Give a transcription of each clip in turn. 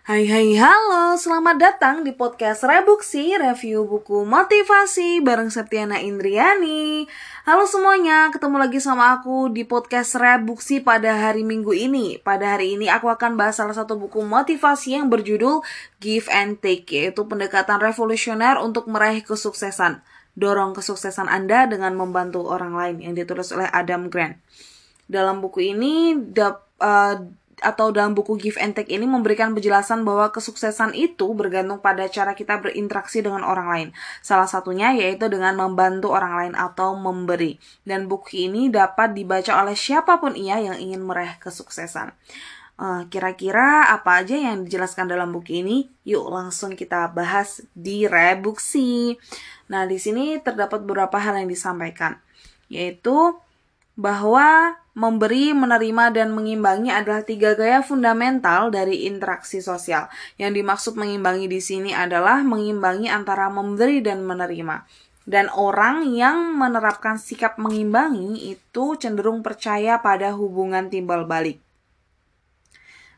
Hai hai halo, selamat datang di podcast Rebuksi, review buku motivasi bareng Septiana Indriani. Halo semuanya, ketemu lagi sama aku di podcast Rebuksi pada hari minggu ini. Pada hari ini aku akan bahas salah satu buku motivasi yang berjudul Give and Take Yaitu pendekatan revolusioner untuk meraih kesuksesan. Dorong kesuksesan Anda dengan membantu orang lain yang ditulis oleh Adam Grant. Dalam buku ini, uh, atau dalam buku Give and Take ini memberikan penjelasan bahwa kesuksesan itu bergantung pada cara kita berinteraksi dengan orang lain. Salah satunya yaitu dengan membantu orang lain atau memberi. Dan buku ini dapat dibaca oleh siapa pun ia yang ingin meraih kesuksesan. kira kira-kira apa aja yang dijelaskan dalam buku ini? Yuk langsung kita bahas di rebuksi. Nah, di sini terdapat beberapa hal yang disampaikan, yaitu bahwa memberi, menerima, dan mengimbangi adalah tiga gaya fundamental dari interaksi sosial. Yang dimaksud mengimbangi di sini adalah mengimbangi antara memberi dan menerima. Dan orang yang menerapkan sikap mengimbangi itu cenderung percaya pada hubungan timbal balik.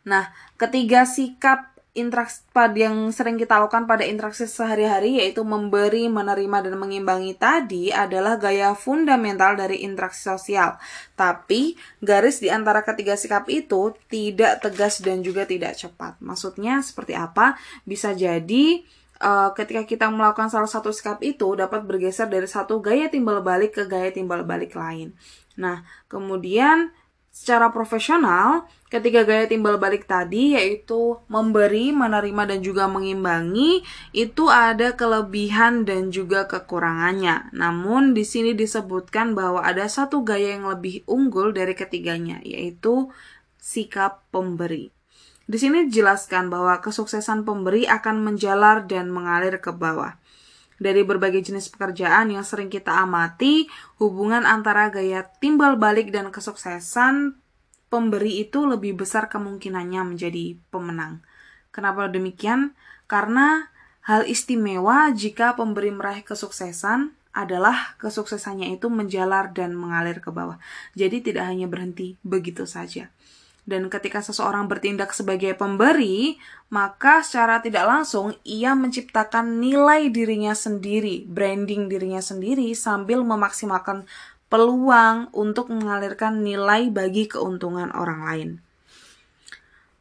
Nah, ketiga sikap interaksi yang sering kita lakukan pada interaksi sehari-hari yaitu memberi, menerima dan mengimbangi tadi adalah gaya fundamental dari interaksi sosial. Tapi garis di antara ketiga sikap itu tidak tegas dan juga tidak cepat. Maksudnya seperti apa? Bisa jadi uh, ketika kita melakukan salah satu sikap itu dapat bergeser dari satu gaya timbal balik ke gaya timbal balik lain. Nah, kemudian Secara profesional, ketiga gaya timbal balik tadi yaitu memberi, menerima dan juga mengimbangi itu ada kelebihan dan juga kekurangannya. Namun di sini disebutkan bahwa ada satu gaya yang lebih unggul dari ketiganya yaitu sikap pemberi. Di sini dijelaskan bahwa kesuksesan pemberi akan menjalar dan mengalir ke bawah dari berbagai jenis pekerjaan yang sering kita amati, hubungan antara gaya timbal balik dan kesuksesan pemberi itu lebih besar kemungkinannya menjadi pemenang. Kenapa demikian? Karena hal istimewa jika pemberi meraih kesuksesan adalah kesuksesannya itu menjalar dan mengalir ke bawah. Jadi tidak hanya berhenti begitu saja. Dan ketika seseorang bertindak sebagai pemberi, maka secara tidak langsung ia menciptakan nilai dirinya sendiri, branding dirinya sendiri sambil memaksimalkan peluang untuk mengalirkan nilai bagi keuntungan orang lain.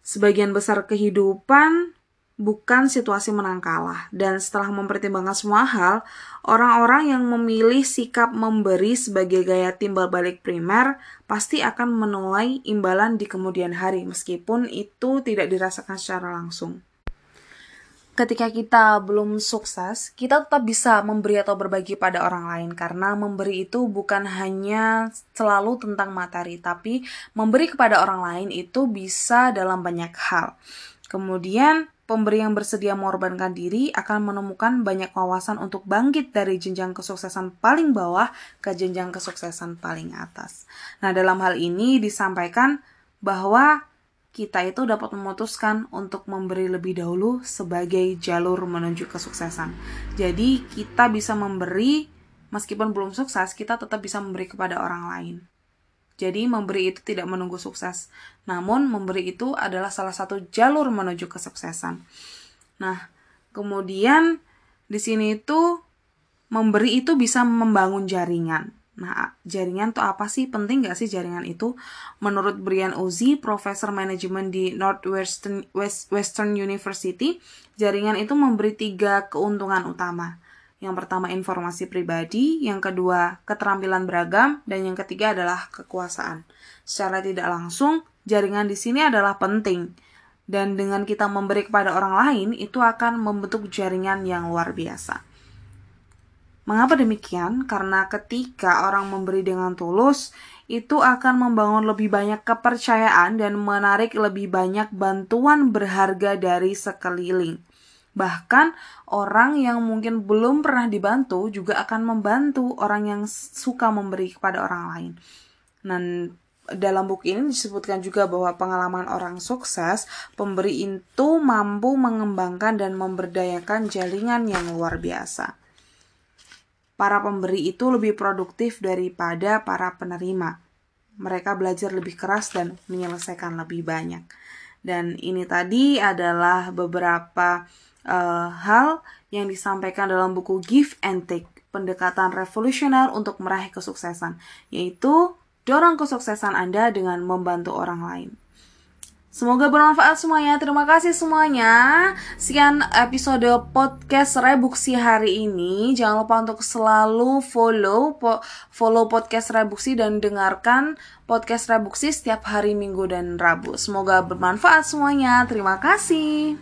Sebagian besar kehidupan bukan situasi menang kalah. Dan setelah mempertimbangkan semua hal, orang-orang yang memilih sikap memberi sebagai gaya timbal balik primer pasti akan menuai imbalan di kemudian hari, meskipun itu tidak dirasakan secara langsung. Ketika kita belum sukses, kita tetap bisa memberi atau berbagi pada orang lain karena memberi itu bukan hanya selalu tentang materi, tapi memberi kepada orang lain itu bisa dalam banyak hal. Kemudian pemberi yang bersedia mengorbankan diri akan menemukan banyak wawasan untuk bangkit dari jenjang kesuksesan paling bawah ke jenjang kesuksesan paling atas. Nah, dalam hal ini disampaikan bahwa kita itu dapat memutuskan untuk memberi lebih dahulu sebagai jalur menuju kesuksesan. Jadi, kita bisa memberi meskipun belum sukses, kita tetap bisa memberi kepada orang lain. Jadi memberi itu tidak menunggu sukses, namun memberi itu adalah salah satu jalur menuju kesuksesan. Nah, kemudian di sini itu memberi itu bisa membangun jaringan. Nah, jaringan itu apa sih? Penting gak sih jaringan itu? Menurut Brian Ozi, profesor manajemen di Northwestern West, Western University, jaringan itu memberi tiga keuntungan utama. Yang pertama informasi pribadi, yang kedua keterampilan beragam, dan yang ketiga adalah kekuasaan. Secara tidak langsung, jaringan di sini adalah penting. Dan dengan kita memberi kepada orang lain, itu akan membentuk jaringan yang luar biasa. Mengapa demikian? Karena ketika orang memberi dengan tulus, itu akan membangun lebih banyak kepercayaan dan menarik lebih banyak bantuan berharga dari sekeliling. Bahkan orang yang mungkin belum pernah dibantu juga akan membantu orang yang suka memberi kepada orang lain. Dan dalam buku ini disebutkan juga bahwa pengalaman orang sukses, pemberi itu mampu mengembangkan dan memberdayakan jaringan yang luar biasa. Para pemberi itu lebih produktif daripada para penerima. Mereka belajar lebih keras dan menyelesaikan lebih banyak. Dan ini tadi adalah beberapa uh, hal yang disampaikan dalam buku Give and Take, pendekatan revolusioner untuk meraih kesuksesan, yaitu dorong kesuksesan Anda dengan membantu orang lain. Semoga bermanfaat semuanya. Terima kasih semuanya. Sekian episode podcast Rebuksi hari ini. Jangan lupa untuk selalu follow po follow podcast Rebuksi dan dengarkan podcast Rebuksi setiap hari Minggu dan Rabu. Semoga bermanfaat semuanya. Terima kasih.